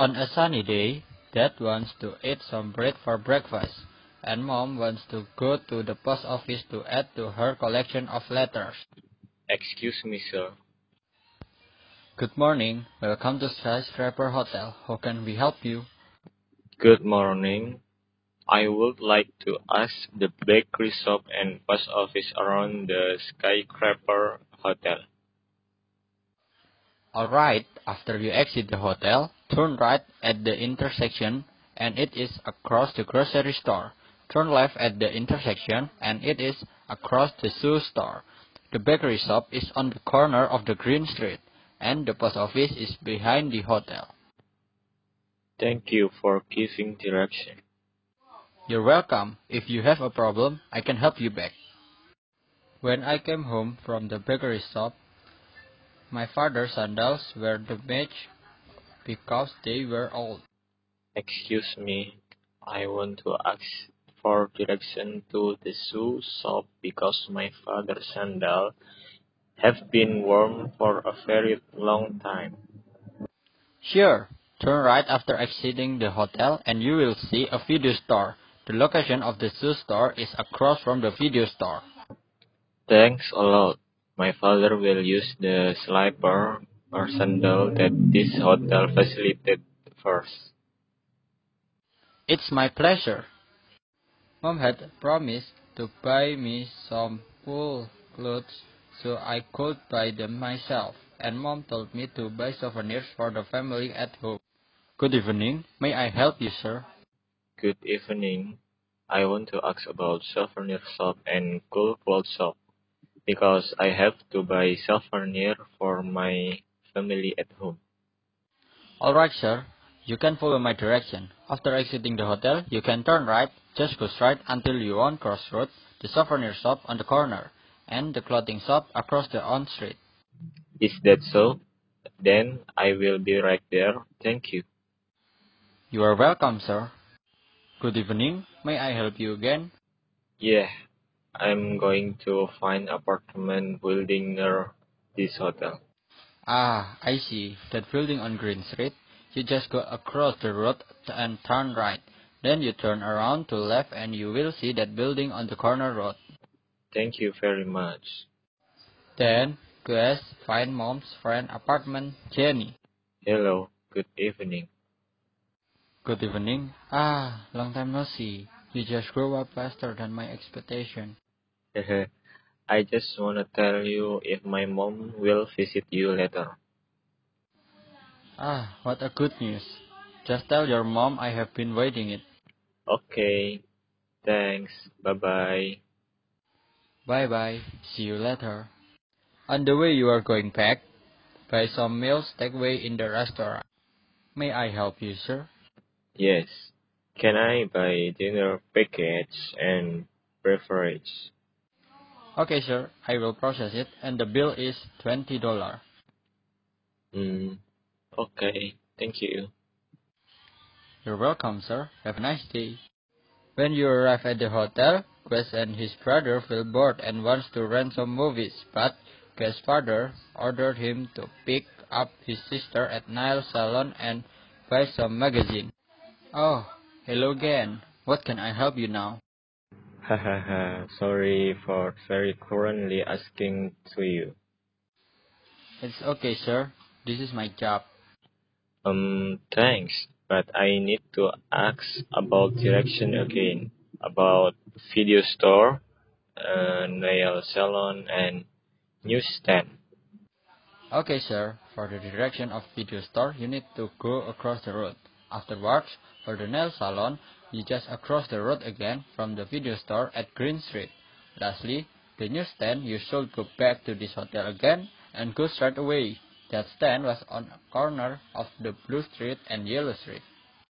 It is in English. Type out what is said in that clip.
On a sunny day, Dad wants to eat some bread for breakfast, and Mom wants to go to the post office to add to her collection of letters. Excuse me, sir. Good morning. Welcome to Skyscraper Hotel. How can we help you? Good morning. I would like to ask the bakery shop and post office around the Skyscraper Hotel. Alright, after you exit the hotel, turn right at the intersection and it is across the grocery store. Turn left at the intersection and it is across the shoe store. The bakery shop is on the corner of the Green Street and the post office is behind the hotel. Thank you for giving direction. You're welcome. If you have a problem, I can help you back. When I came home from the bakery shop, my father's sandals were damaged because they were old. Excuse me. I want to ask for direction to the shoe shop because my father's sandals have been worn for a very long time. Sure. Turn right after exiting the hotel and you will see a video store. The location of the shoe store is across from the video store. Thanks a lot. My father will use the slipper or sandal that this hotel facilitated first. It's my pleasure. Mom had promised to buy me some wool clothes so I could buy them myself, and Mom told me to buy souvenirs for the family at home. Good evening. May I help you, sir? Good evening. I want to ask about souvenir shop and cool clothes shop because I have to buy souvenir for my family at home. Alright, sir. You can follow my direction. After exiting the hotel, you can turn right, just go straight until you on crossroad, the souvenir shop on the corner, and the clothing shop across the on street. Is that so? Then I will be right there. Thank you. You are welcome, sir. Good evening. May I help you again? Yeah, I'm going to find apartment building near this hotel. Ah, I see. That building on Green Street. You just go across the road and turn right. Then you turn around to left and you will see that building on the corner road. Thank you very much. Then, Quest, find mom's friend apartment, Jenny. Hello, good evening. Good evening. Ah, long time no see. You just grew up faster than my expectation. I just want to tell you if my mom will visit you later. Ah, what a good news. Just tell your mom I have been waiting it. Okay, thanks. Bye bye. Bye bye. See you later. On the way you are going back, buy some meals takeaway in the restaurant. May I help you, sir? Yes. Can I buy dinner package and beverage? Okay, sir. I will process it, and the bill is twenty dollar. Hmm. Okay. Thank you. You're welcome, sir. Have a nice day. When you arrive at the hotel, Quest and his brother feel bored and wants to rent some movies, but Quest's father ordered him to pick up his sister at Nile Salon and buy some magazine. Oh, hello again. What can I help you now? Hahaha. Sorry for very currently asking to you. It's okay, sir. This is my job. Um, thanks, but I need to ask about direction again. About video store, uh, nail salon, and newsstand. Okay, sir. For the direction of video store, you need to go across the road. Afterwards, for the nail salon, you just across the road again from the video store at Green Street. Lastly, the newsstand, you should go back to this hotel again and go straight away. That stand was on a corner of the Blue Street and Yellow Street.